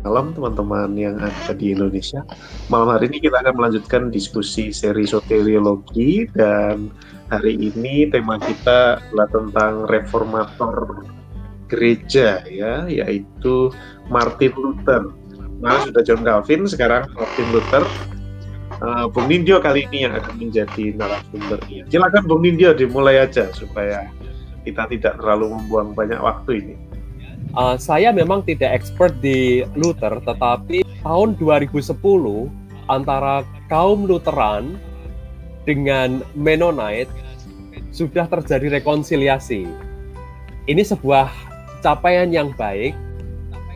malam teman-teman yang ada di Indonesia. Malam hari ini kita akan melanjutkan diskusi seri soteriologi dan hari ini tema kita adalah tentang reformator gereja ya, yaitu Martin Luther. Nah, sudah John Calvin, sekarang Martin Luther. Uh, Bung Nindyo kali ini yang akan menjadi narasumbernya. Silakan Bung Nindyo dimulai aja supaya kita tidak terlalu membuang banyak waktu ini. Uh, saya memang tidak expert di Luther, tetapi tahun 2010 antara kaum Lutheran dengan Mennonite sudah terjadi rekonsiliasi. Ini sebuah capaian yang baik,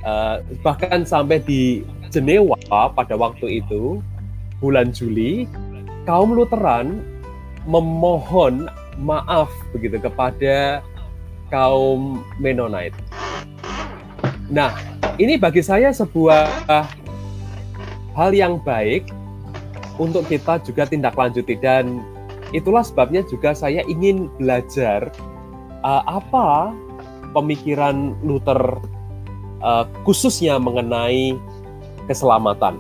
uh, bahkan sampai di Jenewa pada waktu itu bulan Juli, kaum Lutheran memohon maaf begitu kepada kaum Mennonite Nah, ini bagi saya sebuah hal yang baik untuk kita juga tindak lanjuti dan itulah sebabnya juga saya ingin belajar uh, apa pemikiran Luther uh, khususnya mengenai keselamatan.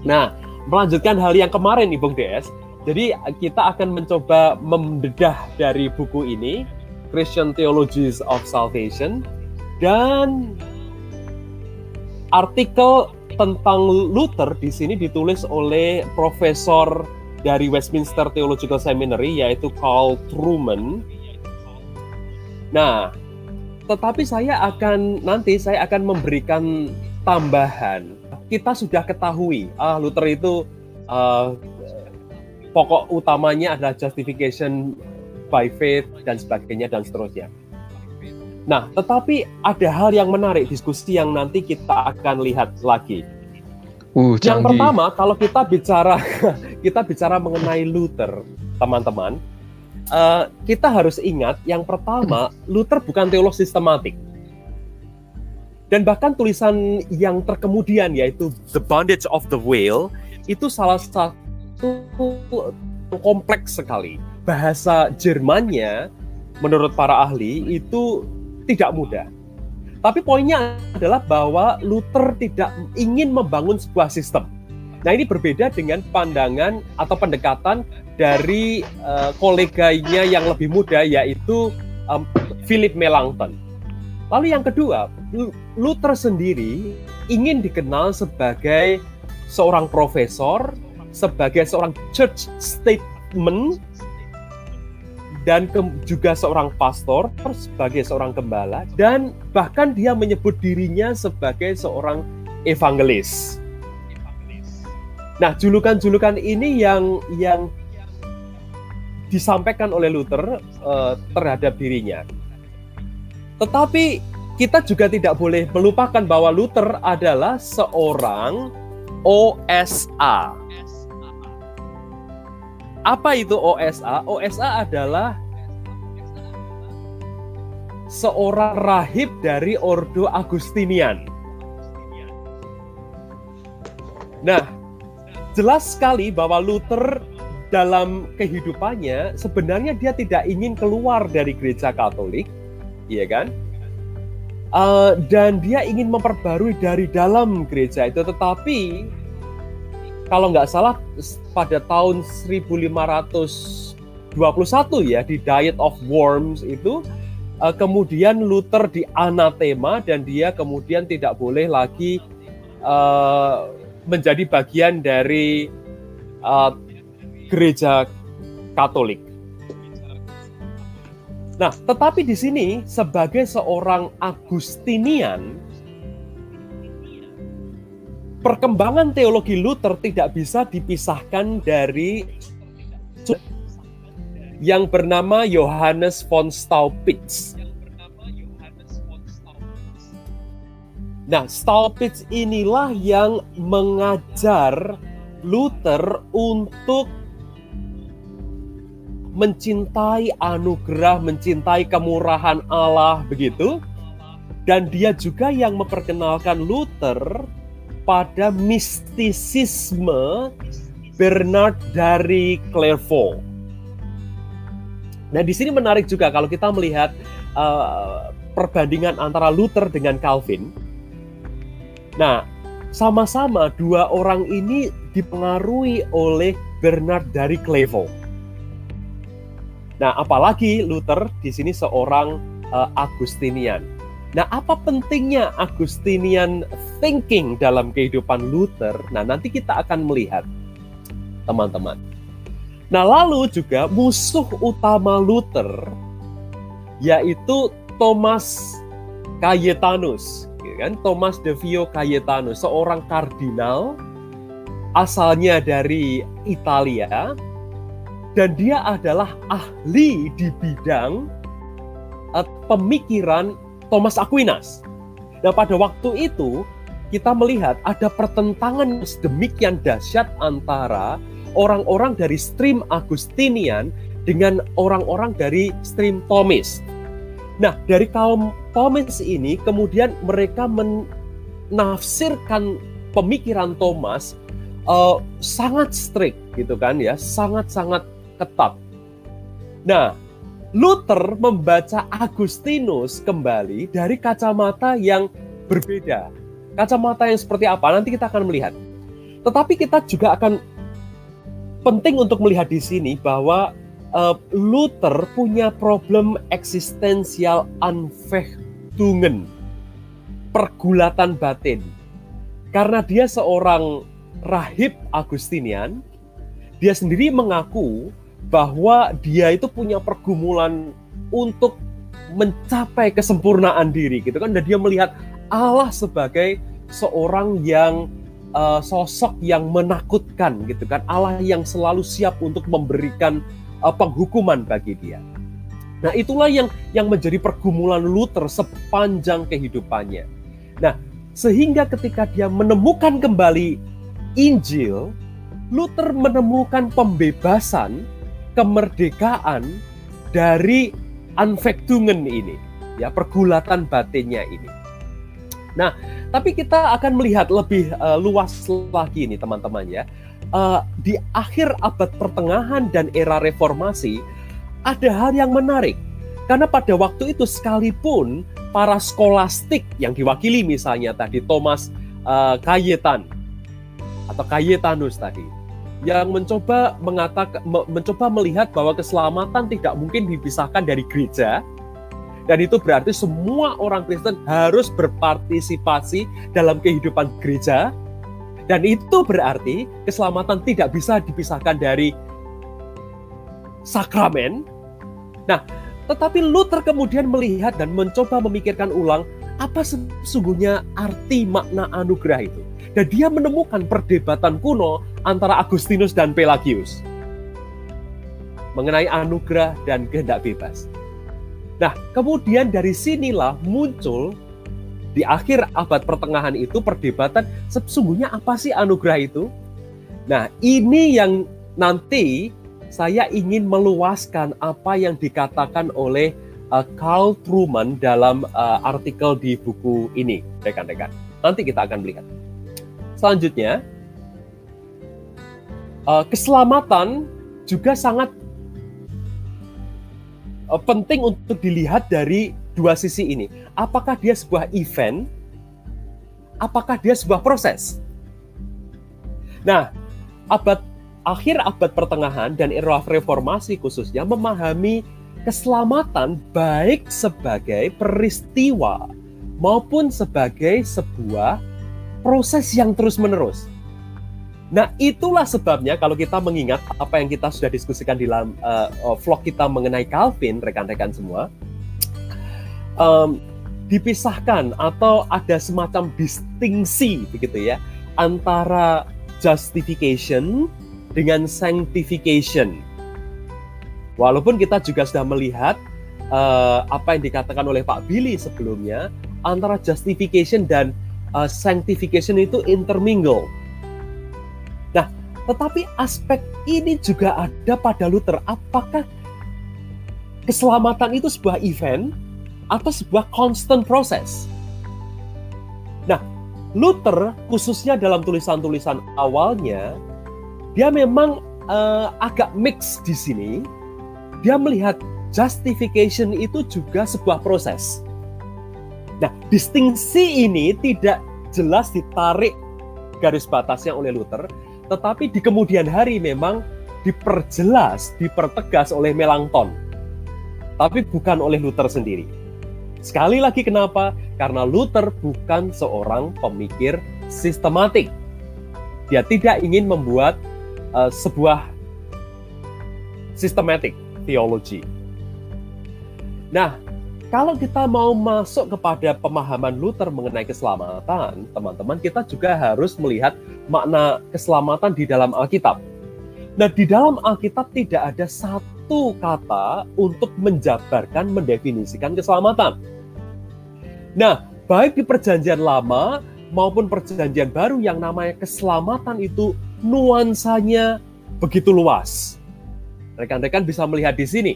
Nah, melanjutkan hal yang kemarin Ibu DS, jadi kita akan mencoba membedah dari buku ini Christian Theologies of Salvation dan artikel tentang Luther di sini ditulis oleh profesor dari Westminster Theological Seminary yaitu Carl Truman. Nah, tetapi saya akan nanti saya akan memberikan tambahan. Kita sudah ketahui, ah Luther itu uh, pokok utamanya adalah justification by faith dan sebagainya dan seterusnya. Nah, tetapi ada hal yang menarik diskusi yang nanti kita akan lihat lagi. Uh, yang pertama, kalau kita bicara kita bicara mengenai Luther, teman-teman, uh, kita harus ingat yang pertama, Luther bukan teolog sistematik. Dan bahkan tulisan yang terkemudian yaitu The Bondage of the Whale itu salah satu kompleks sekali. Bahasa Jermannya menurut para ahli itu tidak mudah. Tapi poinnya adalah bahwa Luther tidak ingin membangun sebuah sistem. Nah ini berbeda dengan pandangan atau pendekatan dari uh, koleganya yang lebih muda yaitu um, Philip Melanchthon. Lalu yang kedua, Luther sendiri ingin dikenal sebagai seorang profesor, sebagai seorang church statement dan ke, juga seorang pastor sebagai seorang gembala dan bahkan dia menyebut dirinya sebagai seorang evangelis. Nah, julukan-julukan ini yang yang disampaikan oleh Luther uh, terhadap dirinya. Tetapi kita juga tidak boleh melupakan bahwa Luther adalah seorang OSA apa itu OSA? OSA adalah seorang rahib dari Ordo Agustinian. Nah, jelas sekali bahwa Luther dalam kehidupannya sebenarnya dia tidak ingin keluar dari gereja Katolik, iya kan? Uh, dan dia ingin memperbarui dari dalam gereja itu, tetapi kalau nggak salah pada tahun 1521 ya di Diet of Worms itu uh, kemudian Luther di anatema dan dia kemudian tidak boleh lagi uh, menjadi bagian dari uh, gereja Katolik. Nah, tetapi di sini sebagai seorang Agustinian perkembangan teologi Luther tidak bisa dipisahkan dari yang bernama Johannes von Staupitz. Nah, Staupitz inilah yang mengajar Luther untuk mencintai anugerah, mencintai kemurahan Allah begitu. Dan dia juga yang memperkenalkan Luther pada mistisisme Bernard dari Clairvaux. Nah, di sini menarik juga kalau kita melihat uh, perbandingan antara Luther dengan Calvin. Nah, sama-sama dua orang ini dipengaruhi oleh Bernard dari Clairvaux. Nah, apalagi Luther di sini seorang uh, Agustinian. Nah, apa pentingnya Agustinian thinking dalam kehidupan Luther? Nah, nanti kita akan melihat, teman-teman. Nah, lalu juga musuh utama Luther yaitu Thomas Cayetanus, gitu kan? Thomas de Vio Cayetanus, seorang kardinal asalnya dari Italia dan dia adalah ahli di bidang uh, pemikiran Thomas Aquinas. Nah, pada waktu itu kita melihat ada pertentangan sedemikian dahsyat antara orang-orang dari stream Agustinian dengan orang-orang dari stream Thomas. Nah, dari kaum Thomas ini kemudian mereka menafsirkan pemikiran Thomas uh, sangat strict gitu kan ya, sangat-sangat ketat. Nah, Luther membaca Agustinus kembali dari kacamata yang berbeda. Kacamata yang seperti apa? Nanti kita akan melihat. Tetapi kita juga akan penting untuk melihat di sini bahwa uh, Luther punya problem eksistensial Anfechtungen, pergulatan batin. Karena dia seorang rahib Agustinian, dia sendiri mengaku bahwa dia itu punya pergumulan untuk mencapai kesempurnaan diri gitu kan dan dia melihat Allah sebagai seorang yang uh, sosok yang menakutkan gitu kan Allah yang selalu siap untuk memberikan uh, penghukuman bagi dia. Nah, itulah yang yang menjadi pergumulan Luther sepanjang kehidupannya. Nah, sehingga ketika dia menemukan kembali Injil, Luther menemukan pembebasan kemerdekaan dari Anfektungen ini, ya pergulatan batinnya ini. Nah, tapi kita akan melihat lebih uh, luas lagi ini teman-teman ya. Uh, di akhir abad pertengahan dan era reformasi ada hal yang menarik. Karena pada waktu itu sekalipun para skolastik yang diwakili misalnya tadi Thomas uh, Kayetan atau Kayetanus tadi yang mencoba mengatakan mencoba melihat bahwa keselamatan tidak mungkin dipisahkan dari gereja dan itu berarti semua orang Kristen harus berpartisipasi dalam kehidupan gereja dan itu berarti keselamatan tidak bisa dipisahkan dari sakramen. Nah, tetapi Luther kemudian melihat dan mencoba memikirkan ulang apa sesungguhnya arti makna anugerah itu. Dan dia menemukan perdebatan kuno antara Agustinus dan Pelagius mengenai anugerah dan kehendak bebas. Nah, kemudian dari sinilah muncul di akhir abad pertengahan itu perdebatan sesungguhnya apa sih anugerah itu? Nah, ini yang nanti saya ingin meluaskan apa yang dikatakan oleh uh, Carl Truman dalam uh, artikel di buku ini, rekan-rekan. Nanti kita akan melihat. Selanjutnya, uh, keselamatan juga sangat uh, penting untuk dilihat dari dua sisi ini. Apakah dia sebuah event? Apakah dia sebuah proses? Nah, abad akhir abad pertengahan dan era reformasi khususnya memahami keselamatan baik sebagai peristiwa maupun sebagai sebuah proses yang terus-menerus. Nah, itulah sebabnya kalau kita mengingat apa yang kita sudah diskusikan di dalam uh, vlog kita mengenai Calvin, rekan-rekan semua, um, dipisahkan atau ada semacam distingsi begitu ya antara justification dengan sanctification. Walaupun kita juga sudah melihat uh, apa yang dikatakan oleh Pak Billy sebelumnya antara justification dan uh, sanctification itu intermingle. Nah, tetapi aspek ini juga ada pada Luther. Apakah keselamatan itu sebuah event atau sebuah constant proses? Nah, Luther khususnya dalam tulisan-tulisan awalnya dia memang uh, agak mix di sini. Dia melihat justification itu juga sebuah proses. Nah, distingsi ini tidak jelas ditarik garis batasnya oleh Luther, tetapi di kemudian hari memang diperjelas, dipertegas oleh Melanchthon. Tapi bukan oleh Luther sendiri. Sekali lagi kenapa? Karena Luther bukan seorang pemikir sistematik. Dia tidak ingin membuat uh, sebuah sistematik teologi. Nah, kalau kita mau masuk kepada pemahaman Luther mengenai keselamatan, teman-teman, kita juga harus melihat makna keselamatan di dalam Alkitab. Nah, di dalam Alkitab tidak ada satu kata untuk menjabarkan, mendefinisikan keselamatan. Nah, baik di Perjanjian Lama maupun Perjanjian Baru yang namanya keselamatan itu nuansanya begitu luas. Rekan-rekan bisa melihat di sini.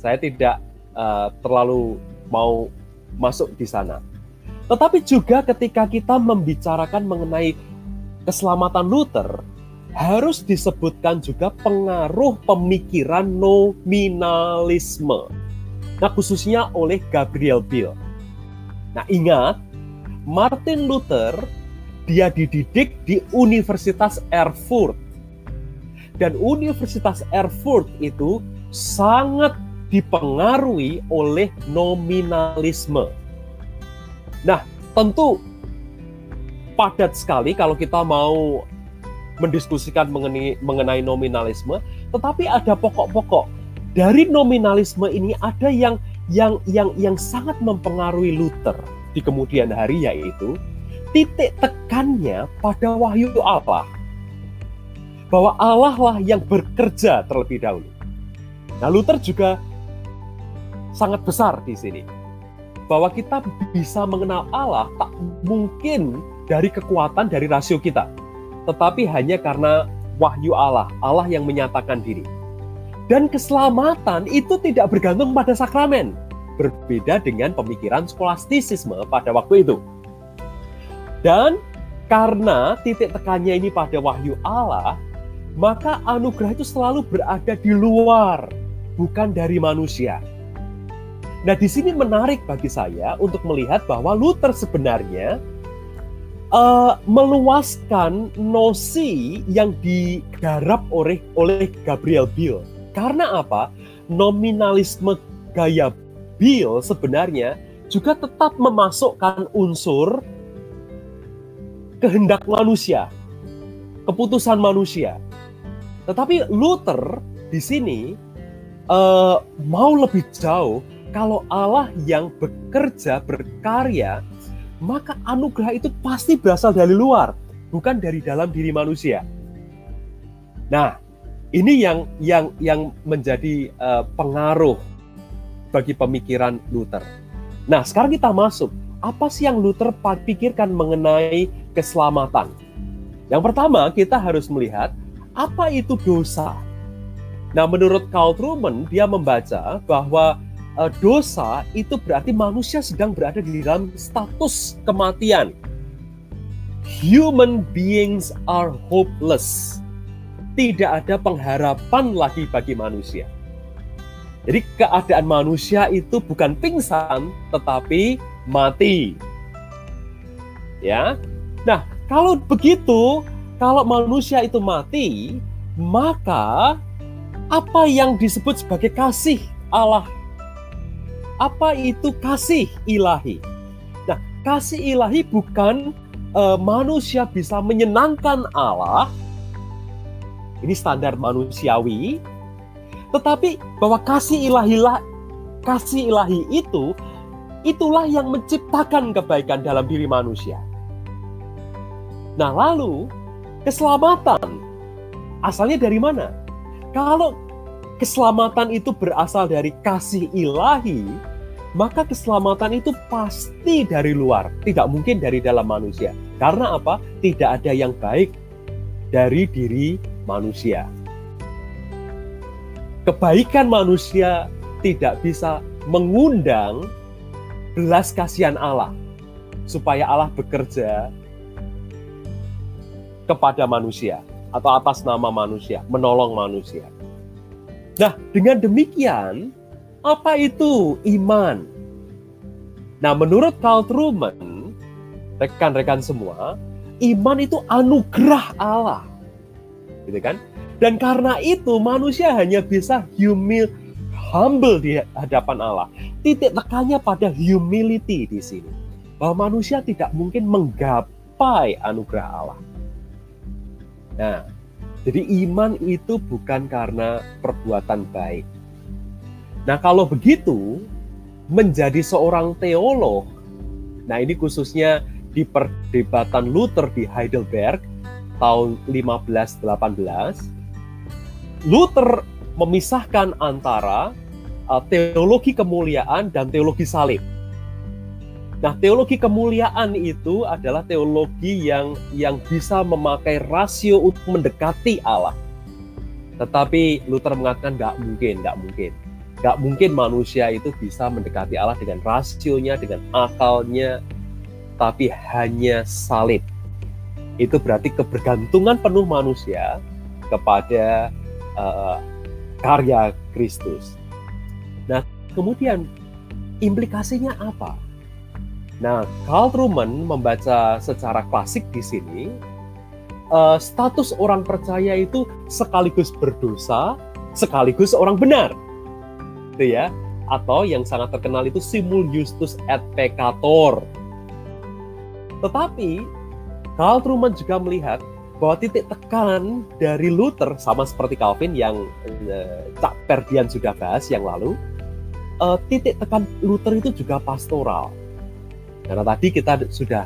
Saya tidak uh, terlalu mau masuk di sana. Tetapi juga ketika kita membicarakan mengenai keselamatan Luther, harus disebutkan juga pengaruh pemikiran nominalisme. Nah, khususnya oleh Gabriel Bill. Nah, ingat, Martin Luther dia dididik di Universitas Erfurt. Dan Universitas Erfurt itu sangat dipengaruhi oleh nominalisme. Nah, tentu padat sekali kalau kita mau mendiskusikan mengenai, mengenai nominalisme, tetapi ada pokok-pokok. Dari nominalisme ini ada yang yang yang yang sangat mempengaruhi Luther di kemudian hari yaitu titik tekannya pada wahyu Allah. Bahwa Allah lah yang bekerja terlebih dahulu. Nah, Luther juga sangat besar di sini. Bahwa kita bisa mengenal Allah tak mungkin dari kekuatan dari rasio kita, tetapi hanya karena wahyu Allah, Allah yang menyatakan diri. Dan keselamatan itu tidak bergantung pada sakramen, berbeda dengan pemikiran skolastisisme pada waktu itu. Dan karena titik tekannya ini pada wahyu Allah, maka anugerah itu selalu berada di luar, bukan dari manusia. Nah, di sini menarik bagi saya untuk melihat bahwa Luther sebenarnya uh, meluaskan nosi yang digarap oleh oleh Gabriel Bill. Karena apa? Nominalisme gaya Bill sebenarnya juga tetap memasukkan unsur kehendak manusia, keputusan manusia. Tetapi Luther di sini uh, mau lebih jauh kalau Allah yang bekerja, berkarya, maka anugerah itu pasti berasal dari luar, bukan dari dalam diri manusia. Nah, ini yang yang yang menjadi uh, pengaruh bagi pemikiran Luther. Nah, sekarang kita masuk. Apa sih yang Luther pikirkan mengenai keselamatan? Yang pertama, kita harus melihat apa itu dosa. Nah, menurut Carl Truman, dia membaca bahwa uh, dosa itu berarti manusia sedang berada di dalam status kematian. Human beings are hopeless. Tidak ada pengharapan lagi bagi manusia. Jadi keadaan manusia itu bukan pingsan tetapi mati. Ya. Nah, kalau begitu, kalau manusia itu mati, maka apa yang disebut sebagai kasih Allah apa itu kasih ilahi? Nah, kasih ilahi bukan uh, manusia bisa menyenangkan Allah. Ini standar manusiawi. Tetapi bahwa kasih ilahilah kasih ilahi itu itulah yang menciptakan kebaikan dalam diri manusia. Nah, lalu keselamatan asalnya dari mana? Kalau keselamatan itu berasal dari kasih ilahi, maka keselamatan itu pasti dari luar, tidak mungkin dari dalam manusia. Karena apa? Tidak ada yang baik dari diri manusia. Kebaikan manusia tidak bisa mengundang belas kasihan Allah supaya Allah bekerja kepada manusia atau atas nama manusia, menolong manusia. Nah, dengan demikian apa itu iman? Nah, menurut Carl Truman, rekan-rekan semua, iman itu anugerah Allah. Gitu kan? Dan karena itu manusia hanya bisa humil humble di hadapan Allah. Titik tekannya pada humility di sini. Bahwa manusia tidak mungkin menggapai anugerah Allah. Nah, jadi iman itu bukan karena perbuatan baik. Nah, kalau begitu menjadi seorang teolog. Nah, ini khususnya di perdebatan Luther di Heidelberg tahun 1518 Luther memisahkan antara uh, teologi kemuliaan dan teologi salib. Nah, teologi kemuliaan itu adalah teologi yang yang bisa memakai rasio untuk mendekati Allah. Tetapi Luther mengatakan nggak mungkin, nggak mungkin. Nggak mungkin manusia itu bisa mendekati Allah dengan rasionya, dengan akalnya, tapi hanya salib. Itu berarti kebergantungan penuh manusia kepada uh, karya Kristus. Nah, kemudian implikasinya apa? Nah, Carl Truman membaca secara klasik di sini uh, status orang percaya itu sekaligus berdosa, sekaligus orang benar, itu ya. Atau yang sangat terkenal itu simul justus et peccator. Tetapi Carl Truman juga melihat bahwa titik tekan dari Luther sama seperti Calvin yang uh, Cak Perdian sudah bahas yang lalu, uh, titik tekan Luther itu juga pastoral. Karena tadi kita sudah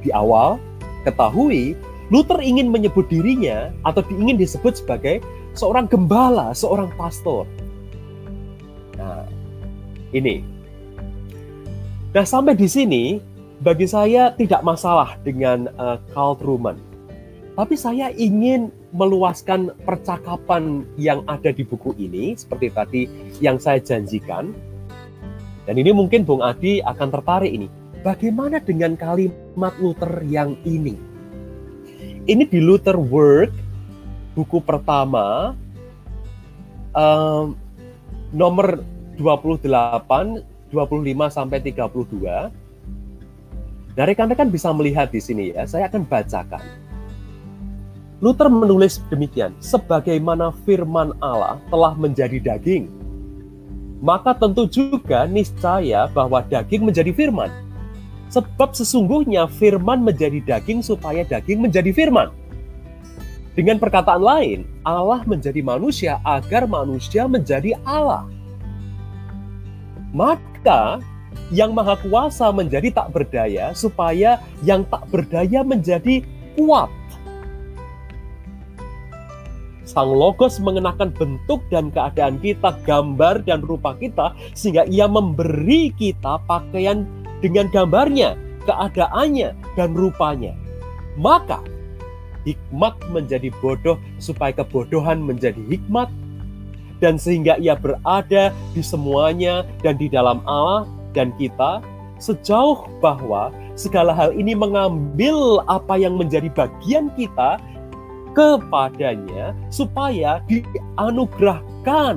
di awal ketahui Luther ingin menyebut dirinya atau ingin disebut sebagai seorang gembala, seorang pastor. Nah, ini. Nah, sampai di sini bagi saya tidak masalah dengan uh, Carl Truman tapi saya ingin meluaskan percakapan yang ada di buku ini, seperti tadi yang saya janjikan. Dan ini mungkin Bung Adi akan tertarik ini. Bagaimana dengan kalimat Luther yang ini? Ini di Luther Work, buku pertama, um, nomor 28, 25 sampai 32. Nah, rekan-rekan bisa melihat di sini ya, saya akan bacakan. Luther menulis demikian, sebagaimana firman Allah telah menjadi daging, maka tentu juga niscaya bahwa daging menjadi firman. Sebab sesungguhnya firman menjadi daging supaya daging menjadi firman. Dengan perkataan lain, Allah menjadi manusia agar manusia menjadi Allah. Maka yang maha kuasa menjadi tak berdaya supaya yang tak berdaya menjadi kuat Sang Logos mengenakan bentuk dan keadaan kita, gambar dan rupa kita, sehingga ia memberi kita pakaian dengan gambarnya, keadaannya, dan rupanya. Maka, hikmat menjadi bodoh supaya kebodohan menjadi hikmat, dan sehingga ia berada di semuanya dan di dalam Allah dan kita, sejauh bahwa segala hal ini mengambil apa yang menjadi bagian kita kepadanya supaya dianugerahkan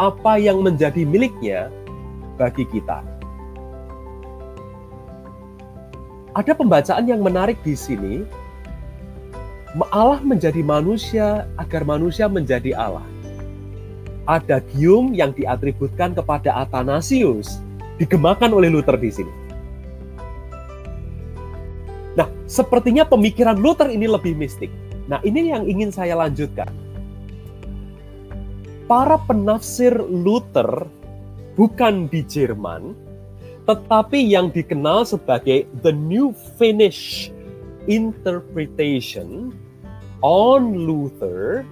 apa yang menjadi miliknya bagi kita. Ada pembacaan yang menarik di sini. Allah menjadi manusia agar manusia menjadi Allah. Ada gium yang diatributkan kepada Athanasius, digemakan oleh Luther di sini. Nah, sepertinya pemikiran Luther ini lebih mistik. Nah, ini yang ingin saya lanjutkan. Para penafsir Luther bukan di Jerman, tetapi yang dikenal sebagai the New Finnish Interpretation on Luther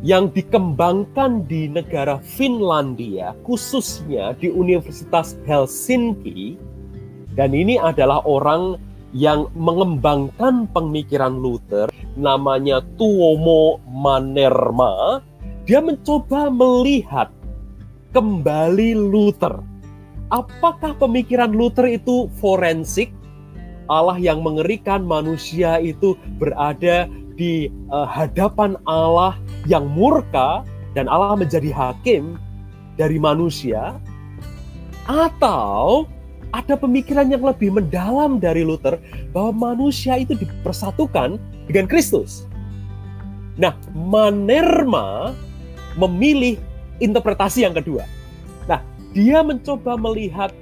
yang dikembangkan di negara Finlandia, khususnya di Universitas Helsinki, dan ini adalah orang yang mengembangkan pemikiran Luther namanya Tuomo Manerma. Dia mencoba melihat kembali Luther apakah pemikiran Luther itu forensik Allah yang mengerikan manusia itu berada di uh, hadapan Allah yang murka dan Allah menjadi hakim dari manusia atau ada pemikiran yang lebih mendalam dari Luther bahwa manusia itu dipersatukan dengan Kristus. Nah, Manerma memilih interpretasi yang kedua. Dia mencoba melihat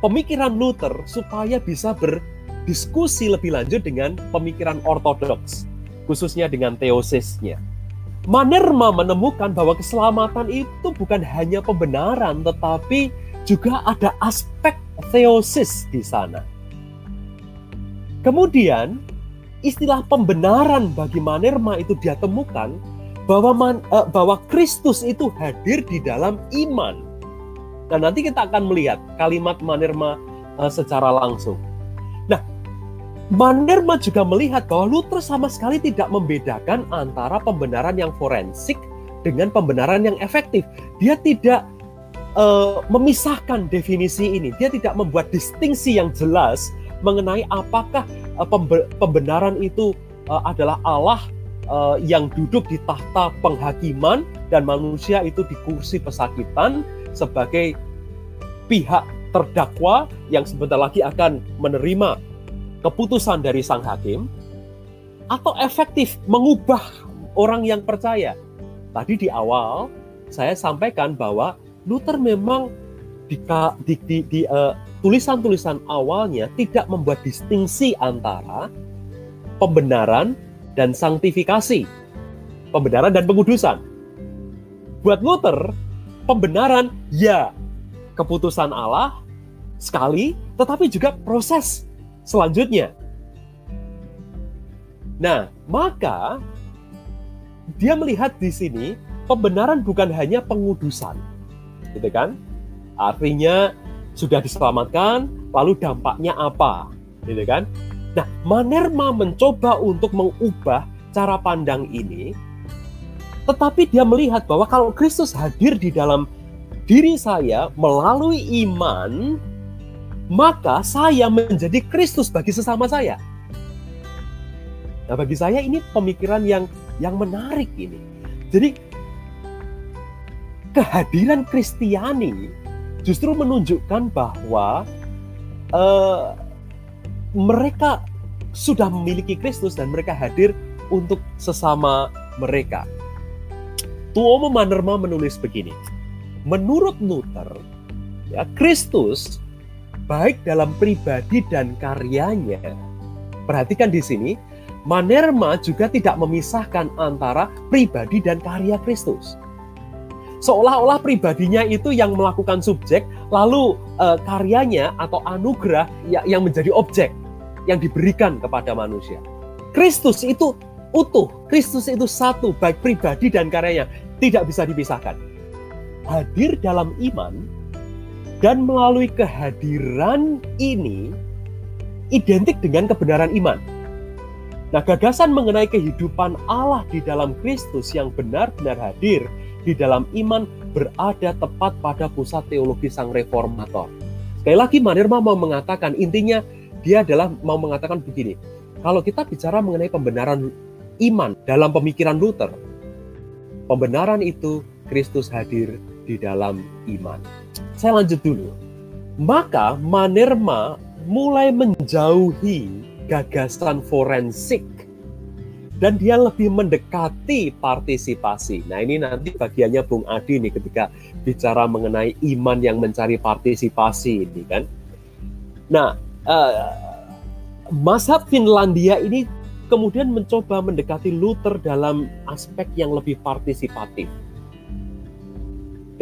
pemikiran Luther supaya bisa berdiskusi lebih lanjut dengan pemikiran ortodoks, khususnya dengan teosisnya. Manerma menemukan bahwa keselamatan itu bukan hanya pembenaran, tetapi juga ada aspek theosis di sana. Kemudian, istilah pembenaran bagi Manerma itu dia temukan bahwa man, uh, bahwa Kristus itu hadir di dalam iman. Nah, nanti kita akan melihat kalimat Manerma uh, secara langsung. Manerma juga melihat bahwa Luther sama sekali tidak membedakan antara pembenaran yang forensik dengan pembenaran yang efektif. Dia tidak uh, memisahkan definisi ini. Dia tidak membuat distingsi yang jelas mengenai apakah uh, pembe pembenaran itu uh, adalah Allah yang duduk di tahta penghakiman dan manusia itu di kursi pesakitan sebagai pihak terdakwa yang sebentar lagi akan menerima keputusan dari sang hakim atau efektif mengubah orang yang percaya. Tadi di awal saya sampaikan bahwa Luther memang di, di, di, uh, tulisan-tulisan awalnya tidak membuat distingsi antara pembenaran dan sanktifikasi, pembenaran dan pengudusan. Buat Luther, pembenaran ya keputusan Allah sekali, tetapi juga proses selanjutnya. Nah, maka dia melihat di sini pembenaran bukan hanya pengudusan, gitu kan? Artinya sudah diselamatkan, lalu dampaknya apa, gitu kan? Nah, Manerma mencoba untuk mengubah cara pandang ini, tetapi dia melihat bahwa kalau Kristus hadir di dalam diri saya melalui iman, maka saya menjadi Kristus bagi sesama saya. Nah, bagi saya ini pemikiran yang yang menarik ini. Jadi kehadiran Kristiani justru menunjukkan bahwa uh, mereka sudah memiliki Kristus dan mereka hadir untuk sesama mereka. Tuomo Manerma menulis begini. Menurut Luther, ya Kristus baik dalam pribadi dan karyanya. Perhatikan di sini, Manerma juga tidak memisahkan antara pribadi dan karya Kristus. Seolah-olah pribadinya itu yang melakukan subjek, lalu e, karyanya atau anugerah ya, yang menjadi objek yang diberikan kepada manusia. Kristus itu utuh, Kristus itu satu, baik pribadi dan karyanya, tidak bisa dipisahkan. Hadir dalam iman dan melalui kehadiran ini identik dengan kebenaran iman. Nah, gagasan mengenai kehidupan Allah di dalam Kristus yang benar-benar hadir di dalam iman berada tepat pada pusat teologi sang reformator. Sekali lagi Manirma mau mengatakan intinya dia adalah mau mengatakan begini. Kalau kita bicara mengenai pembenaran iman dalam pemikiran Luther, pembenaran itu Kristus hadir di dalam iman. Saya lanjut dulu. Maka Manerma mulai menjauhi gagasan forensik dan dia lebih mendekati partisipasi. Nah ini nanti bagiannya Bung Adi nih ketika bicara mengenai iman yang mencari partisipasi ini kan. Nah, uh, mazhab Finlandia ini kemudian mencoba mendekati Luther dalam aspek yang lebih partisipatif.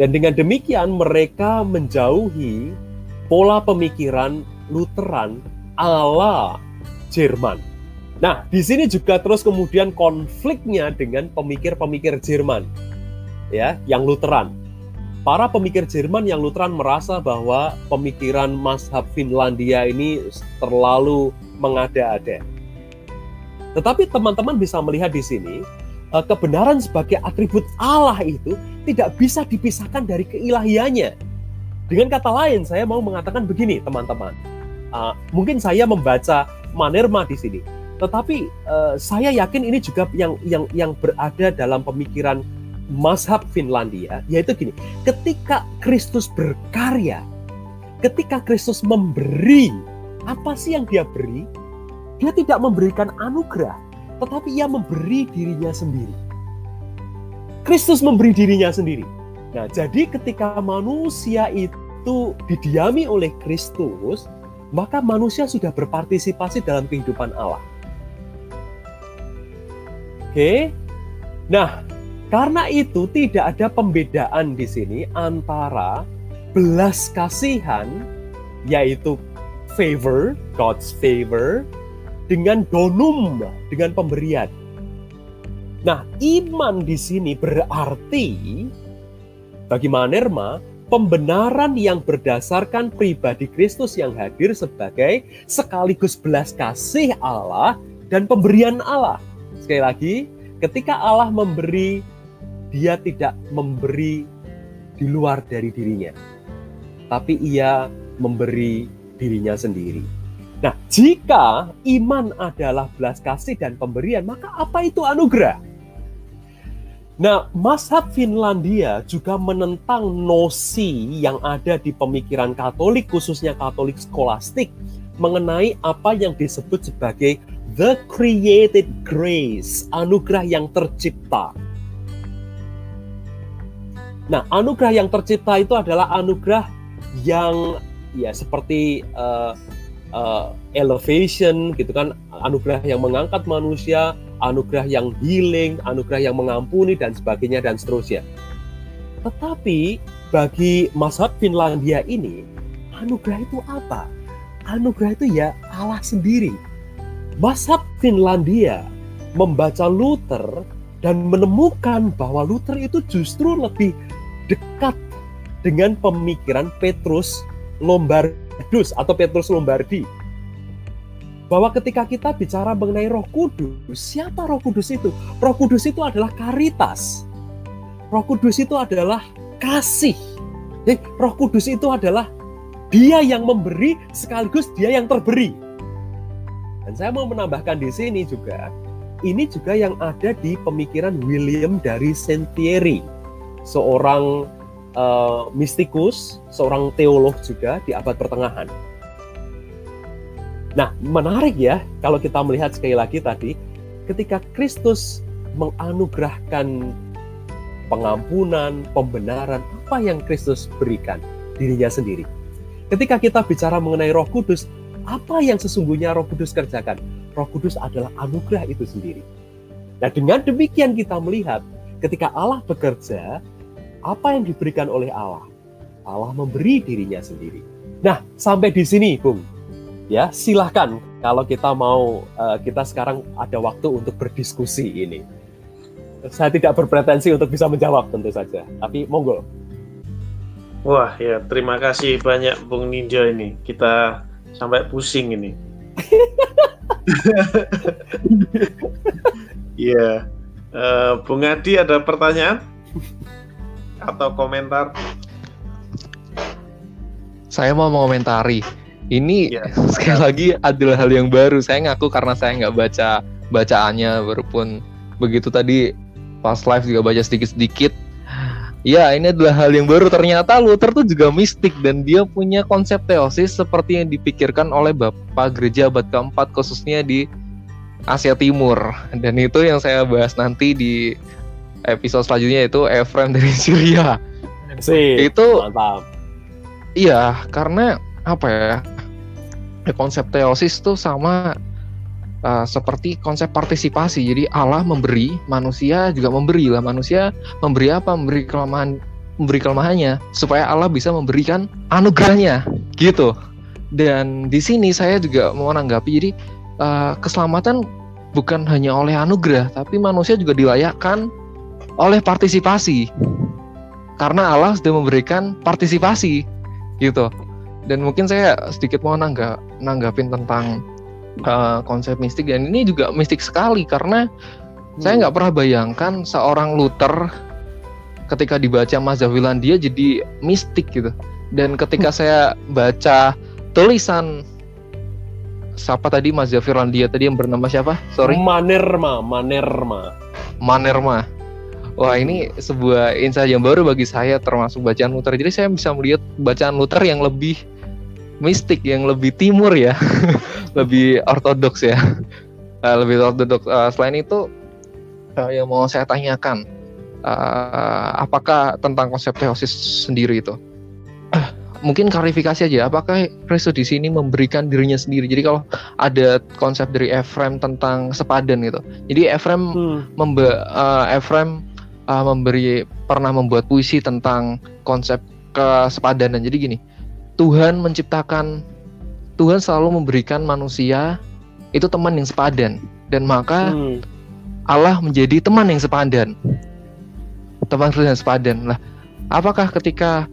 Dan dengan demikian mereka menjauhi pola pemikiran Lutheran ala Jerman. Nah, di sini juga terus kemudian konfliknya dengan pemikir-pemikir Jerman ya, yang Lutheran. Para pemikir Jerman yang Lutheran merasa bahwa pemikiran mazhab Finlandia ini terlalu mengada-ada. Tetapi teman-teman bisa melihat di sini Eh, kebenaran sebagai atribut Allah itu tidak bisa dipisahkan dari keilahiannya. Dengan kata lain, saya mau mengatakan begini, teman-teman. Uh, mungkin saya membaca Manerma di sini, tetapi uh, saya yakin ini juga yang yang yang berada dalam pemikiran mazhab Finlandia, yaitu gini: ketika Kristus berkarya, ketika Kristus memberi, apa sih yang dia beri? Dia tidak memberikan anugerah, tetapi ia memberi dirinya sendiri. Kristus memberi dirinya sendiri. Nah, jadi ketika manusia itu didiami oleh Kristus, maka manusia sudah berpartisipasi dalam kehidupan Allah. Oke. Nah, karena itu tidak ada pembedaan di sini antara belas kasihan yaitu favor, God's favor dengan donum, dengan pemberian. Nah, iman di sini berarti bagi Manerma pembenaran yang berdasarkan pribadi Kristus yang hadir sebagai sekaligus belas kasih Allah dan pemberian Allah. Sekali lagi, ketika Allah memberi, dia tidak memberi di luar dari dirinya. Tapi ia memberi dirinya sendiri. Nah, jika iman adalah belas kasih dan pemberian, maka apa itu anugerah? Nah, Mazhab Finlandia juga menentang nosi yang ada di pemikiran Katolik, khususnya Katolik skolastik, mengenai apa yang disebut sebagai the created grace, anugerah yang tercipta. Nah, anugerah yang tercipta itu adalah anugerah yang ya seperti uh, uh, elevation gitu kan, anugerah yang mengangkat manusia, anugerah yang healing, anugerah yang mengampuni dan sebagainya dan seterusnya. Tetapi bagi mazhab Finlandia ini, anugerah itu apa? Anugerah itu ya Allah sendiri Mazhab Finlandia membaca Luther dan menemukan bahwa Luther itu justru lebih dekat dengan pemikiran Petrus Lombardus atau Petrus Lombardi. Bahwa ketika kita bicara mengenai Roh Kudus, siapa Roh Kudus itu? Roh Kudus itu adalah karitas. Roh Kudus itu adalah kasih. Jadi, Roh Kudus itu adalah dia yang memberi sekaligus dia yang terberi. Dan saya mau menambahkan di sini juga, ini juga yang ada di pemikiran William dari Sentieri, seorang uh, mistikus, seorang teolog juga di abad pertengahan. Nah, menarik ya kalau kita melihat sekali lagi tadi, ketika Kristus menganugerahkan pengampunan, pembenaran, apa yang Kristus berikan dirinya sendiri. Ketika kita bicara mengenai Roh Kudus, apa yang sesungguhnya Roh Kudus kerjakan? Roh Kudus adalah anugerah itu sendiri. Nah, dengan demikian kita melihat ketika Allah bekerja, apa yang diberikan oleh Allah? Allah memberi dirinya sendiri. Nah, sampai di sini, Bung. Ya, silahkan kalau kita mau uh, kita sekarang ada waktu untuk berdiskusi ini. Saya tidak berpretensi untuk bisa menjawab tentu saja, tapi monggo. Wah, ya terima kasih banyak Bung Ninja ini. Kita sampai pusing ini. Iya. uh, Bung Adi ada pertanyaan atau komentar? Saya mau mengomentari. Ini ya. sekali lagi adalah hal yang baru. Saya ngaku karena saya nggak baca bacaannya, walaupun begitu tadi pas live juga baca sedikit-sedikit Ya, ini adalah hal yang baru. Ternyata Luther tuh juga mistik dan dia punya konsep teosis seperti yang dipikirkan oleh Bapak Gereja abad keempat khususnya di Asia Timur. Dan itu yang saya bahas nanti di episode selanjutnya itu Ephraim dari Syria. Si, itu mantap. Iya, karena apa ya? Konsep teosis tuh sama uh, seperti konsep partisipasi. Jadi Allah memberi, manusia juga memberi lah. Manusia memberi apa? Memberi kelemahan, memberi kelemahannya supaya Allah bisa memberikan anugerahnya, gitu. Dan di sini saya juga mau menanggapi. Jadi uh, keselamatan bukan hanya oleh anugerah, tapi manusia juga dilayakkan oleh partisipasi. Karena Allah sudah memberikan partisipasi, gitu. Dan mungkin saya sedikit mau nanggap, nanggapin tentang uh, konsep mistik dan ini juga mistik sekali karena hmm. saya nggak pernah bayangkan seorang Luther ketika dibaca mazhab dia jadi mistik gitu dan ketika hmm. saya baca tulisan siapa tadi mazhab dia tadi yang bernama siapa sorry Manerma Manerma Manerma Wah ini sebuah insight yang baru bagi saya termasuk bacaan Luther. Jadi saya bisa melihat bacaan Luther yang lebih mistik yang lebih timur ya, lebih ortodoks ya, uh, lebih ortodoks. Uh, selain itu uh, yang mau saya tanyakan, uh, apakah tentang konsep teosis sendiri itu? Uh, mungkin klarifikasi aja, apakah Kristus di sini memberikan dirinya sendiri? Jadi kalau ada konsep dari Ephraim tentang sepadan gitu, jadi Ephraim hmm. uh, Ephraim uh, memberi pernah membuat puisi tentang konsep kesepadanan. Jadi gini, Tuhan menciptakan Tuhan selalu memberikan manusia itu teman yang sepadan dan maka hmm. Allah menjadi teman yang sepadan. Teman Kristus yang sepadan. Lah, apakah ketika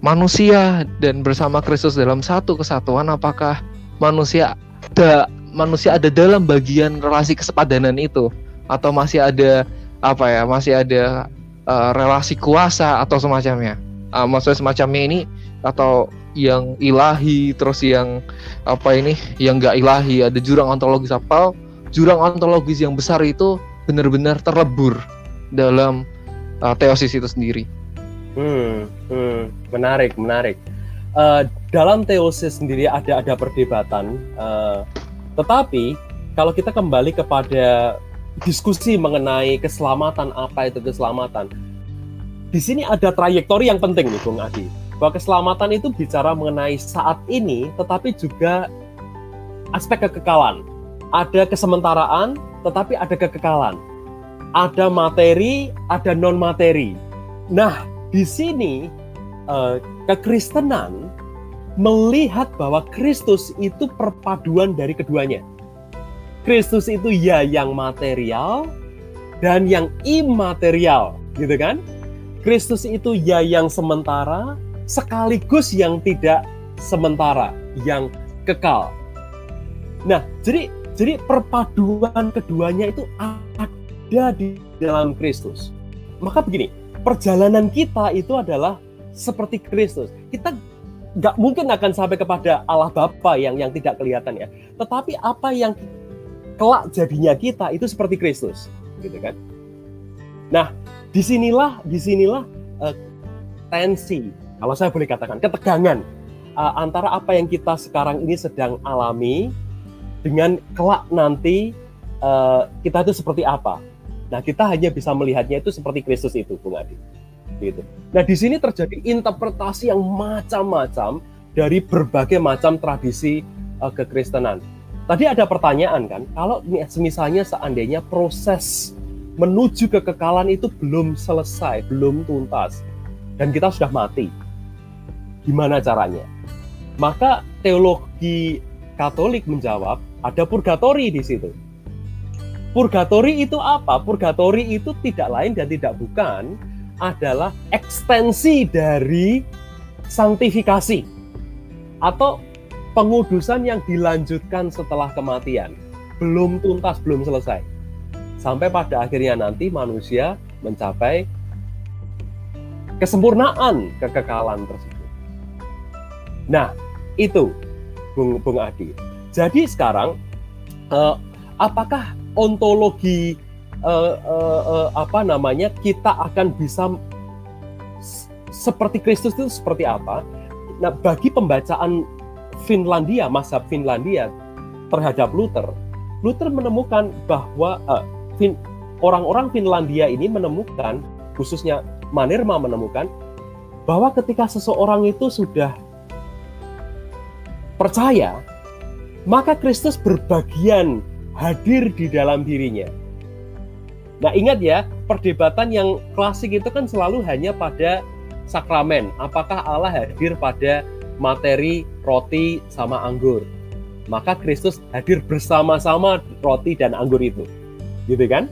manusia dan bersama Kristus dalam satu kesatuan apakah manusia ada manusia ada dalam bagian relasi kesepadanan itu atau masih ada apa ya masih ada uh, relasi kuasa atau semacamnya uh, maksudnya semacamnya ini atau yang ilahi terus yang apa ini yang gak ilahi ada jurang ontologis apa jurang ontologis yang besar itu benar-benar terlebur dalam uh, teosis itu sendiri. Hmm, hmm, menarik, menarik. Uh, dalam teosis sendiri ada ada perdebatan, uh, tetapi kalau kita kembali kepada diskusi mengenai keselamatan apa itu keselamatan, di sini ada trayektori yang penting nih, Bung Adi bahwa keselamatan itu bicara mengenai saat ini, tetapi juga aspek kekekalan. Ada kesementaraan, tetapi ada kekekalan. Ada materi, ada non materi. Nah, di sini eh, kekristenan melihat bahwa Kristus itu perpaduan dari keduanya. Kristus itu ya yang material dan yang imaterial, gitu kan? Kristus itu ya yang sementara sekaligus yang tidak sementara, yang kekal. Nah, jadi jadi perpaduan keduanya itu ada di dalam Kristus. Maka begini, perjalanan kita itu adalah seperti Kristus. Kita nggak mungkin akan sampai kepada Allah Bapa yang yang tidak kelihatan ya. Tetapi apa yang kelak jadinya kita itu seperti Kristus, gitu kan? Nah, di sinilah di sinilah uh, tensi kalau saya boleh katakan ketegangan uh, antara apa yang kita sekarang ini sedang alami dengan kelak nanti uh, kita itu seperti apa. Nah, kita hanya bisa melihatnya itu seperti Kristus itu, Bung Adi. Gitu. Nah, di sini terjadi interpretasi yang macam-macam dari berbagai macam tradisi uh, kekristenan. Tadi ada pertanyaan kan, kalau misalnya seandainya proses menuju kekekalan itu belum selesai, belum tuntas, dan kita sudah mati, Gimana caranya? Maka teologi Katolik menjawab, ada purgatori di situ. Purgatori itu apa? Purgatori itu tidak lain dan tidak bukan adalah ekstensi dari sanktifikasi atau pengudusan yang dilanjutkan setelah kematian. Belum tuntas, belum selesai. Sampai pada akhirnya nanti manusia mencapai kesempurnaan kekekalan tersebut. Nah, itu Bung Bung Adi. Jadi sekarang uh, apakah ontologi uh, uh, uh, apa namanya kita akan bisa seperti Kristus itu seperti apa? Nah, bagi pembacaan Finlandia, masa Finlandia terhadap Luther, Luther menemukan bahwa uh, fin, orang-orang Finlandia ini menemukan, khususnya Manerma menemukan, bahwa ketika seseorang itu sudah percaya, maka Kristus berbagian hadir di dalam dirinya. Nah, ingat ya, perdebatan yang klasik itu kan selalu hanya pada sakramen. Apakah Allah hadir pada materi roti sama anggur? Maka Kristus hadir bersama-sama roti dan anggur itu. Gitu kan?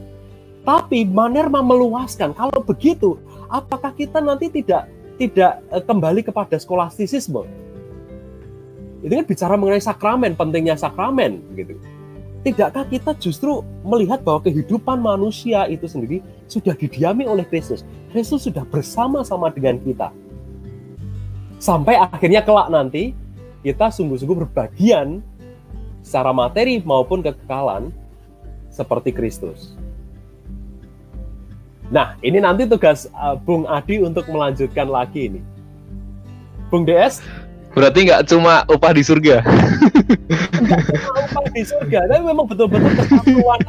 Tapi Manerma meluaskan, kalau begitu, apakah kita nanti tidak tidak eh, kembali kepada skolastisisme? itu kan bicara mengenai sakramen, pentingnya sakramen gitu. Tidakkah kita justru melihat bahwa kehidupan manusia itu sendiri sudah didiami oleh Kristus? Kristus sudah bersama-sama dengan kita. Sampai akhirnya kelak nanti kita sungguh-sungguh berbagian secara materi maupun kekekalan seperti Kristus. Nah, ini nanti tugas uh, Bung Adi untuk melanjutkan lagi ini. Bung DS, Berarti nggak cuma upah di surga. upah di surga, tapi memang betul-betul kesatuan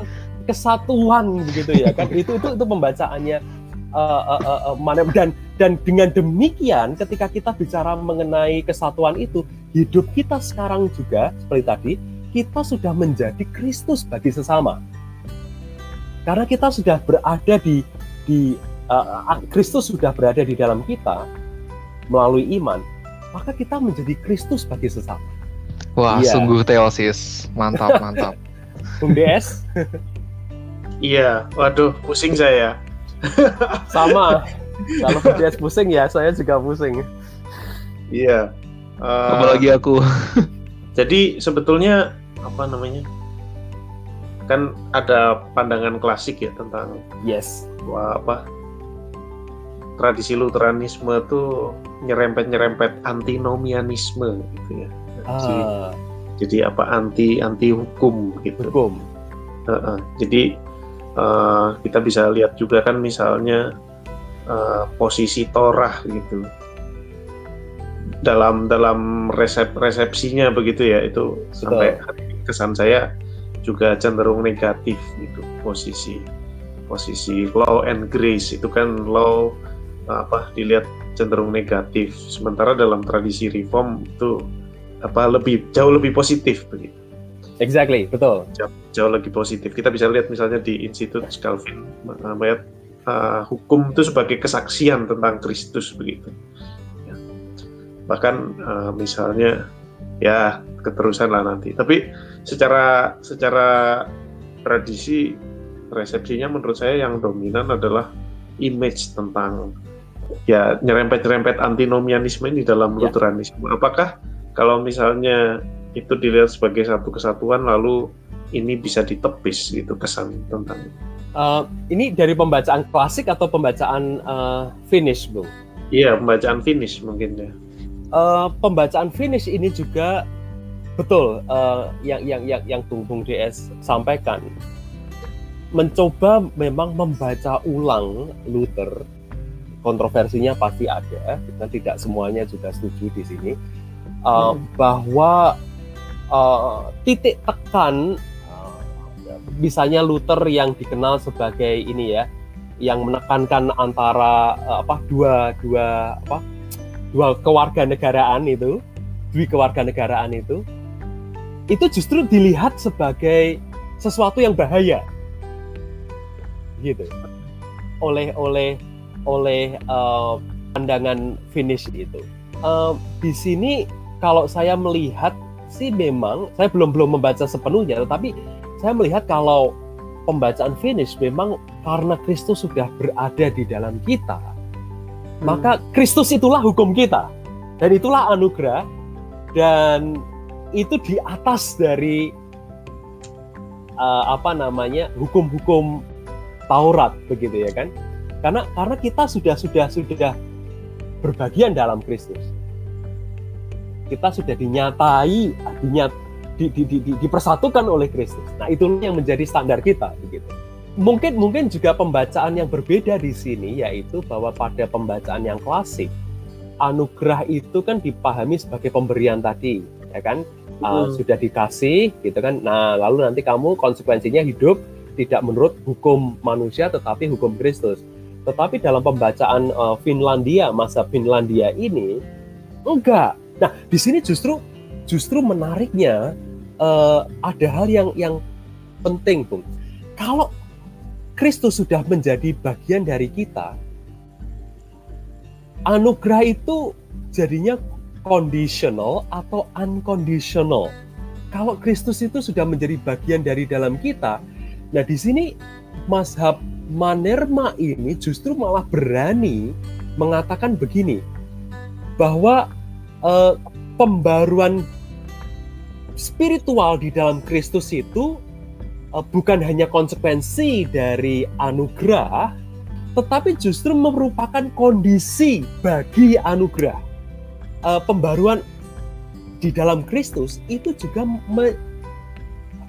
kesatuan begitu ya kan. Itu itu itu pembacaannya uh, uh, uh, uh, dan dan dengan demikian ketika kita bicara mengenai kesatuan itu, hidup kita sekarang juga seperti tadi kita sudah menjadi Kristus bagi sesama. Karena kita sudah berada di di uh, Kristus sudah berada di dalam kita melalui iman, maka kita menjadi Kristus bagi sesama. Wah, iya. sungguh teosis. Mantap, mantap. Bung DS? iya, waduh, pusing saya. Sama. Kalau DS pusing ya, saya juga pusing. Iya. Uh, Apalagi aku. jadi sebetulnya apa namanya? Kan ada pandangan klasik ya tentang yes, wah, apa tradisi Luteranisme tuh nyerempet-nyerempet antinomianisme gitu ya. Ah. Jadi, jadi apa anti anti hukum gitu. Hukum. Uh, uh, jadi uh, kita bisa lihat juga kan misalnya uh, posisi Torah gitu. Dalam dalam resep resepsinya begitu ya itu Betul. sampai kesan saya juga cenderung negatif gitu posisi posisi law and grace. Itu kan law apa dilihat cenderung negatif. Sementara dalam tradisi reform itu apa lebih jauh lebih positif begitu. Exactly betul. Jauh, jauh lebih positif. Kita bisa lihat misalnya di Institut Calvin melihat uh, hukum itu sebagai kesaksian tentang Kristus begitu ya. bahkan uh, misalnya ya keterusan lah nanti tapi secara secara tradisi resepsinya menurut saya yang dominan adalah image tentang ya nyerempet-nyerempet antinomianisme ini dalam ya. Lutheranisme. Apakah kalau misalnya itu dilihat sebagai satu kesatuan lalu ini bisa ditepis itu kesan tentang uh, ini dari pembacaan klasik atau pembacaan uh, finish, Bung? Iya, pembacaan finish mungkin ya. Uh, pembacaan finish ini juga betul uh, yang yang yang yang Bung Bung DS sampaikan mencoba memang membaca ulang Luther kontroversinya pasti ada, kita tidak semuanya juga setuju di sini uh, hmm. bahwa uh, titik tekan misalnya Luther yang dikenal sebagai ini ya, yang menekankan antara uh, apa dua dua apa dua kewarganegaraan itu, dua kewarganegaraan itu, itu justru dilihat sebagai sesuatu yang bahaya, gitu, oleh oleh oleh uh, pandangan finish itu. Uh, di sini kalau saya melihat sih memang saya belum belum membaca sepenuhnya, tetapi saya melihat kalau pembacaan finish memang karena Kristus sudah berada di dalam kita, hmm. maka Kristus itulah hukum kita dan itulah anugerah dan itu di atas dari uh, apa namanya hukum-hukum Taurat begitu ya kan karena karena kita sudah sudah sudah berbagian dalam Kristus. Kita sudah dinyatai, dinyat, di, di, di, di, dipersatukan oleh Kristus. Nah, itu yang menjadi standar kita begitu. Mungkin mungkin juga pembacaan yang berbeda di sini yaitu bahwa pada pembacaan yang klasik anugerah itu kan dipahami sebagai pemberian tadi, ya kan? Uh, sudah dikasih gitu kan. Nah, lalu nanti kamu konsekuensinya hidup tidak menurut hukum manusia tetapi hukum Kristus. Tetapi dalam pembacaan uh, Finlandia masa Finlandia ini enggak. Nah, di sini justru justru menariknya uh, ada hal yang yang penting, Bung. Kalau Kristus sudah menjadi bagian dari kita, anugerah itu jadinya conditional atau unconditional. Kalau Kristus itu sudah menjadi bagian dari dalam kita, nah di sini mazhab Manerma ini justru malah berani mengatakan begini bahwa eh, pembaruan spiritual di dalam Kristus itu eh, bukan hanya konsekuensi dari anugerah, tetapi justru merupakan kondisi bagi anugerah. Eh, pembaruan di dalam Kristus itu juga me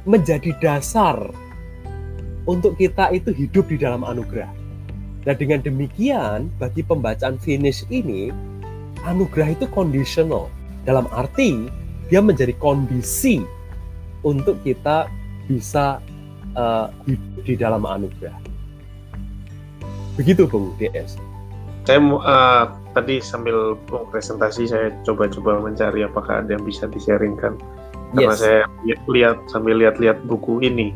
menjadi dasar untuk kita itu hidup di dalam anugerah. Dan dengan demikian, bagi pembacaan finish ini, anugerah itu conditional. Dalam arti dia menjadi kondisi untuk kita bisa uh, hidup di dalam anugerah. Begitu Bung DS. Saya uh, tadi sambil presentasi saya coba-coba mencari apakah ada yang bisa di-sharingkan. Karena yes. saya lihat sambil lihat-lihat buku ini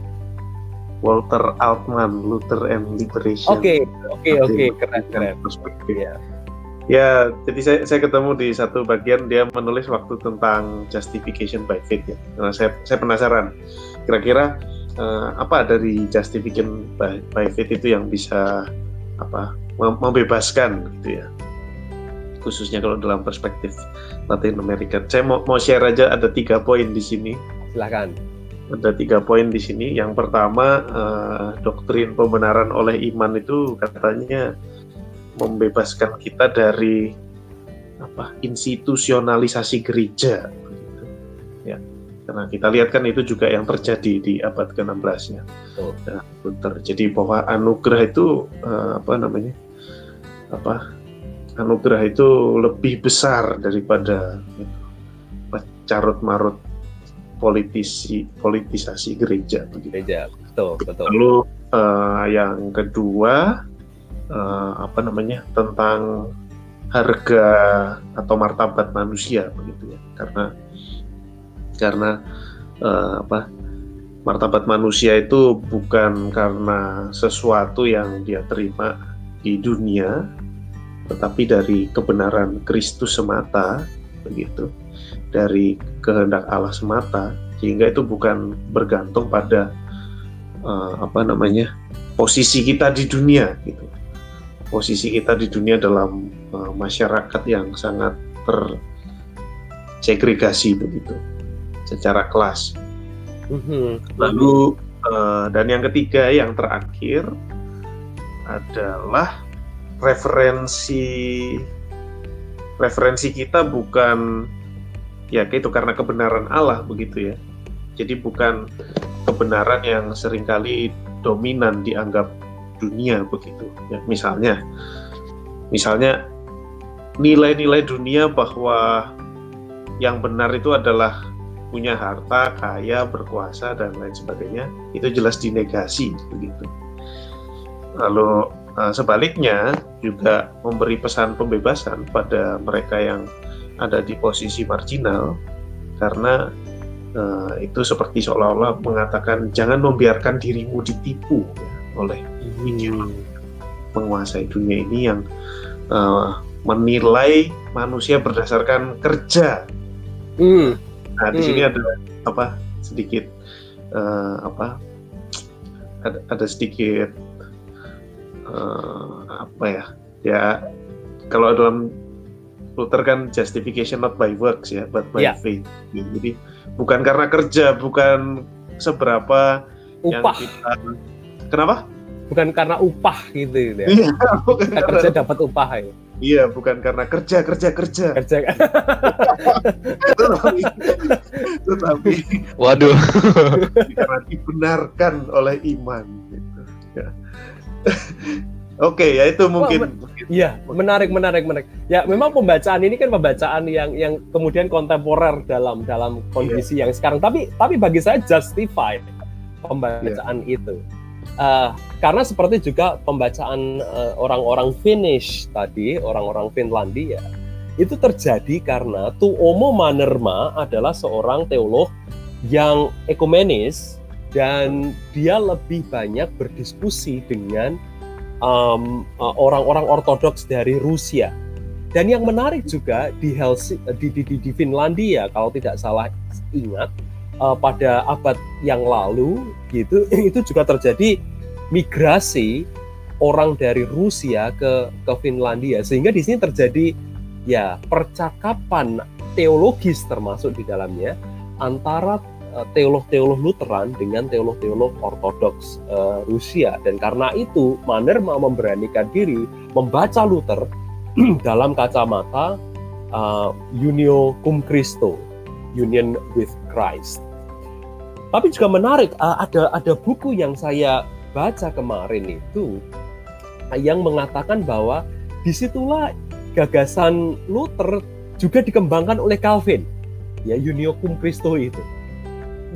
Walter Altman, Luther and Liberation. Oke, oke, oke, keren, keren. Perspektif. Ya. Ya, jadi saya, saya ketemu di satu bagian dia menulis waktu tentang justification by faith ya. Nah, saya saya penasaran, kira-kira uh, apa dari justification by, by faith itu yang bisa apa membebaskan gitu ya, khususnya kalau dalam perspektif Latin Amerika. Saya mau mau share aja ada tiga poin di sini. Silakan. Ada tiga poin di sini. Yang pertama uh, doktrin pembenaran oleh iman itu katanya membebaskan kita dari apa institusionalisasi gereja ya karena kita lihat kan itu juga yang terjadi di abad ke-16 ya oh. nah, jadi bahwa anugerah itu uh, apa namanya apa anugerah itu lebih besar daripada gitu, carut marut politisi politisasi gereja begitu. Gereja, betul, betul. Lalu uh, yang kedua uh, apa namanya tentang harga atau martabat manusia begitu ya. Karena karena uh, apa martabat manusia itu bukan karena sesuatu yang dia terima di dunia tetapi dari kebenaran Kristus semata begitu. Dari kehendak Allah semata sehingga itu bukan bergantung pada uh, apa namanya posisi kita di dunia gitu posisi kita di dunia dalam uh, masyarakat yang sangat tersegregasi begitu secara kelas. Mm-hmm. Lalu uh, dan yang ketiga yang terakhir adalah referensi referensi kita bukan ya itu karena kebenaran Allah begitu ya. Jadi bukan kebenaran yang sering kali dominan dianggap dunia begitu ya misalnya misalnya nilai-nilai dunia bahwa yang benar itu adalah punya harta, kaya, berkuasa dan lain sebagainya itu jelas dinegasi begitu. Lalu uh, sebaliknya juga memberi pesan pembebasan pada mereka yang ada di posisi marginal karena uh, itu seperti seolah-olah mengatakan jangan membiarkan dirimu ditipu ya, oleh hmm. menguasai dunia ini yang uh, menilai manusia berdasarkan kerja. Hmm. Nah di hmm. sini ada apa sedikit uh, apa ada, ada sedikit uh, apa ya ya kalau dalam Luther kan justification not by works ya but by yeah. faith jadi bukan karena kerja bukan seberapa Upah. yang kita Kenapa? Bukan karena upah gitu ya. Iya, bukan karena kerja dapat upah ya. Iya, bukan karena kerja kerja kerja. Kerja. tetapi, tetapi waduh. karena dibenarkan oleh iman gitu. Ya. Oke, ya itu mungkin. Iya, menarik, menarik, menarik. Ya, memang pembacaan ini kan pembacaan yang yang kemudian kontemporer dalam dalam kondisi yeah. yang sekarang. Tapi tapi bagi saya justified pembacaan yeah. itu uh, karena seperti juga pembacaan uh, orang-orang Finnish tadi, orang-orang Finlandia, itu terjadi karena Tuomo Manerma adalah seorang teolog yang ekumenis dan dia lebih banyak berdiskusi dengan um, uh, orang-orang ortodoks dari Rusia. Dan yang menarik juga di, Helsi, di, di, di Finlandia, kalau tidak salah ingat, uh, pada abad yang lalu gitu itu juga terjadi migrasi orang dari Rusia ke ke Finlandia. Sehingga di sini terjadi ya percakapan teologis termasuk di dalamnya antara uh, teolog-teolog Lutheran dengan teolog-teolog Ortodoks uh, Rusia. Dan karena itu Manner mau memberanikan diri membaca Luther dalam kacamata uh, unio cum Christo union with Christ tapi juga menarik uh, ada ada buku yang saya baca kemarin itu yang mengatakan bahwa di situlah gagasan Luther juga dikembangkan oleh Calvin ya Unio cum Christo itu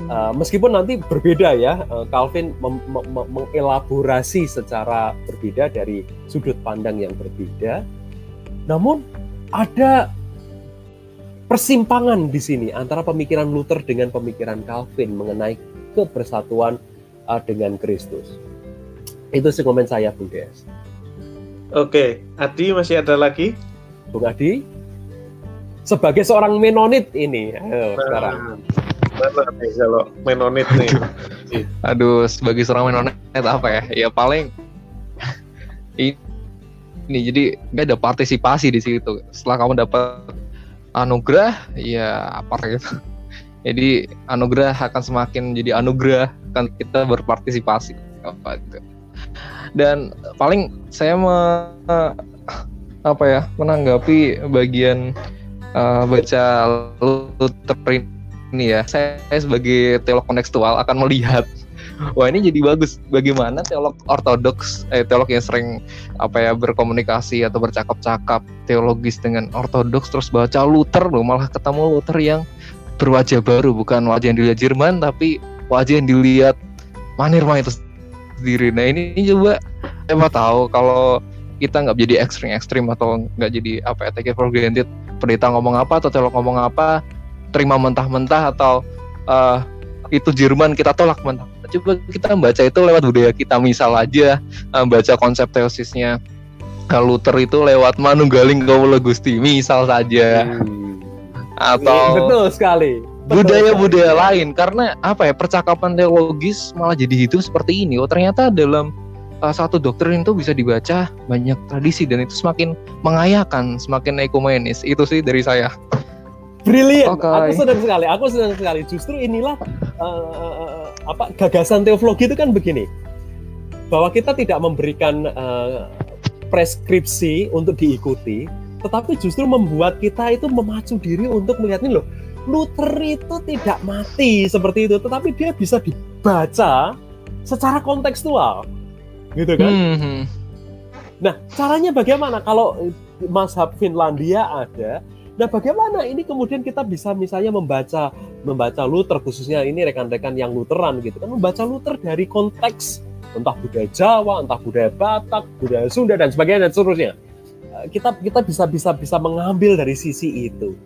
uh, meskipun nanti berbeda ya uh, Calvin mem mem mengelaborasi secara berbeda dari sudut pandang yang berbeda. Namun ada persimpangan di sini antara pemikiran Luther dengan pemikiran Calvin mengenai kebersatuan uh, dengan Kristus. Itu sih komen saya, Bung Des. Oke, Adi masih ada lagi? Bung Adi? Sebagai seorang Menonit ini, ayo, nah, sekarang. Mana nih kalau Menonit nih? Aduh, sebagai seorang Menonit apa ya? Ya paling ini, ini jadi nggak ada partisipasi di situ. Setelah kamu dapat anugerah ya apa gitu jadi anugerah akan semakin jadi anugerah kan kita berpartisipasi. Apa gitu dan paling saya me, apa ya menanggapi bagian uh, baca Luther ini ya saya sebagai teolog kontekstual akan melihat wah ini jadi bagus. Bagaimana teolog ortodoks eh, teolog yang sering apa ya berkomunikasi atau bercakap-cakap teologis dengan ortodoks terus baca Luther loh malah ketemu Luther yang berwajah baru bukan wajah yang dilihat Jerman tapi wajah yang dilihat Manirma itu sendiri. Nah ini, ini coba mau tahu kalau kita nggak jadi ekstrim-ekstrim atau nggak jadi apa ya take it for granted pendeta ngomong apa atau teolog ngomong apa terima mentah-mentah atau uh, itu Jerman kita tolak mentah coba kita membaca itu lewat budaya kita misal aja membaca konsep teosisnya Luther itu lewat Manunggaling Kaulo Gusti misal saja. Hmm. atau betul sekali. Budaya-budaya lain karena apa ya percakapan teologis malah jadi hidup seperti ini. Oh ternyata dalam uh, satu doktrin itu bisa dibaca banyak tradisi dan itu semakin mengayakan semakin ekumenis. Itu sih dari saya Brilian, okay. aku senang sekali. Aku senang sekali. Justru inilah uh, apa gagasan teologi itu kan begini, bahwa kita tidak memberikan uh, preskripsi untuk diikuti, tetapi justru membuat kita itu memacu diri untuk melihat ini loh. Luther itu tidak mati seperti itu, tetapi dia bisa dibaca secara kontekstual, gitu kan? Mm -hmm. Nah, caranya bagaimana? Kalau mazhab Finlandia ada, Nah, bagaimana ini kemudian kita bisa misalnya membaca membaca Luther khususnya ini rekan-rekan yang Lutheran gitu kan membaca Luther dari konteks entah budaya Jawa, entah budaya Batak, budaya Sunda dan sebagainya dan seterusnya. Eh, kita kita bisa bisa bisa mengambil dari sisi itu.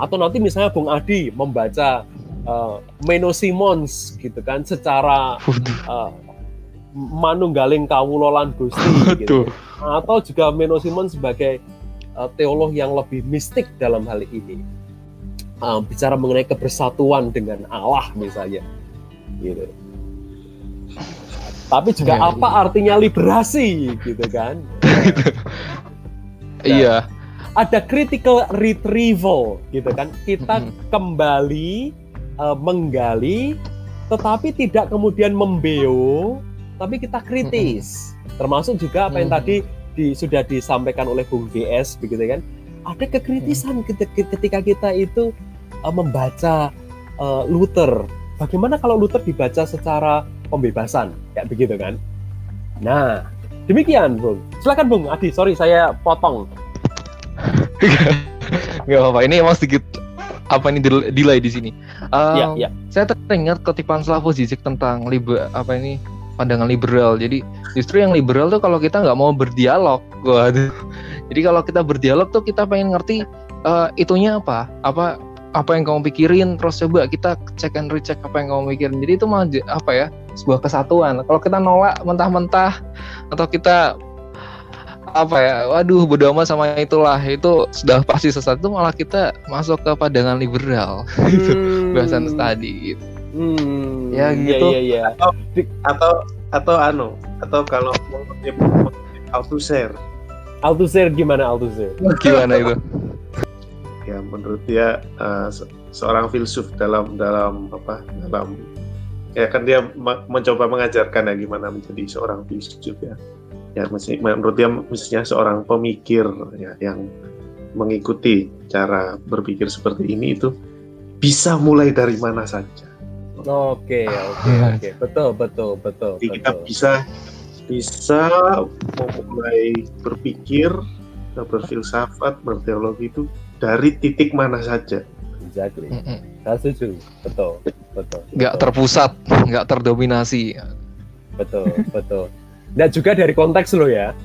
Atau nanti misalnya Bung Adi membaca uh, Meno Simons gitu kan secara uh, manunggaling kawulolan Gusti gitu. Atau juga Meno Simons sebagai uh, teolog yang lebih mistik dalam hal ini. Uh, bicara mengenai kebersatuan dengan Allah misalnya. Gitu. Tapi juga ya, apa ya. artinya liberasi gitu kan? Nah, iya. Ada critical retrieval gitu kan. Kita kembali uh, menggali tetapi tidak kemudian membeo tapi kita kritis. Termasuk juga apa yang tadi di, sudah disampaikan oleh Bung DS begitu kan? Ada kekritisan hmm. ketika kita itu uh, membaca uh, Luther. Bagaimana kalau Luther dibaca secara pembebasan? Ya begitu kan? Nah demikian Bung. Silakan Bung. Adi sorry saya potong. Nggak apa-apa. Ini emang sedikit apa ini delay di sini. Um, ya, ya. Saya teringat ketipan Slavoj Zizek tentang liber apa ini pandangan liberal. Jadi justru yang liberal tuh kalau kita nggak mau berdialog, waduh. Jadi kalau kita berdialog tuh kita pengen ngerti uh, itunya apa, apa apa yang kamu pikirin, terus coba kita cek and recheck apa yang kamu pikirin. Jadi itu malah apa ya sebuah kesatuan. Kalau kita nolak mentah-mentah atau kita apa ya, waduh bodo amat sama itulah itu sudah pasti sesuatu malah kita masuk ke pandangan liberal gitu hmm. bahasan tadi gitu. Hmm, ya iya, gitu. Iya, iya, iya. Atau, atau atau anu atau kalau mau Althusser. Althusser gimana Althusser? Gimana itu? ya menurut dia uh, seorang filsuf dalam dalam apa dalam ya kan dia mencoba mengajarkan ya gimana menjadi seorang filsuf ya ya menurut dia mestinya seorang pemikir ya yang mengikuti cara berpikir seperti ini itu bisa mulai dari mana saja Oke, oke, oke. Betul, betul, betul. Jadi kita bisa bisa memulai berpikir, berfilsafat, berteologi itu dari titik mana saja. Exactly. Mm-mm. Saya setuju. Betul. Betul. nggak betul, terpusat nggak terdominasi Betul. Betul. Dan juga dari konteks lo ya.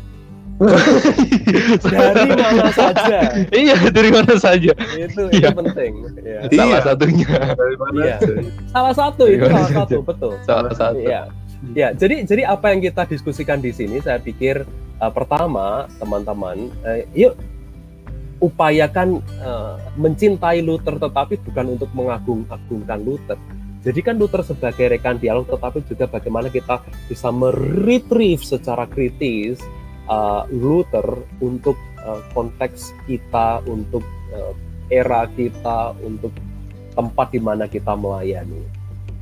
Dari mana saja. iya dari mana saja Itu Iya. itu penting. Ya. Iya. salah satunya Dari mana Iya. Salah satu itu salah saja. satu betul. salah satu Iya. Ya, jadi jadi apa yang kita diskusikan di sini saya pikir uh, pertama teman-teman eh, yuk upayakan eh, mencintai Luther tetapi bukan untuk mengagung-agungkan Luther. Jadi kan Luther sebagai rekan dialog tetapi juga bagaimana kita bisa meretrieve secara kritis eh, Luther untuk eh, konteks kita, untuk eh, era kita, untuk tempat di mana kita melayani.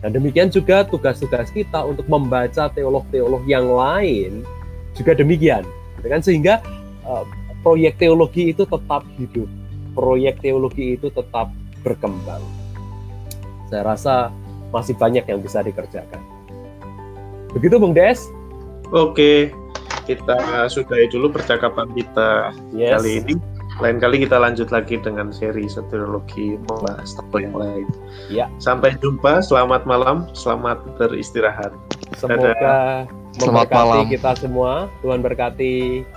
Dan demikian juga tugas-tugas kita untuk membaca teolog-teolog yang lain juga demikian, gitu kan? Sehingga uh, proyek teologi itu tetap hidup, proyek teologi itu tetap berkembang. Saya rasa masih banyak yang bisa dikerjakan. Begitu, Bung Des? Oke, kita sudahi dulu percakapan kita Yes. kali ini. Lain kali kita lanjut lagi dengan seri soteriologi membahas topik yang lain. Ya. Sampai jumpa, selamat malam, selamat beristirahat. Semoga Selamat memberkati malam. kita semua. Tuhan berkati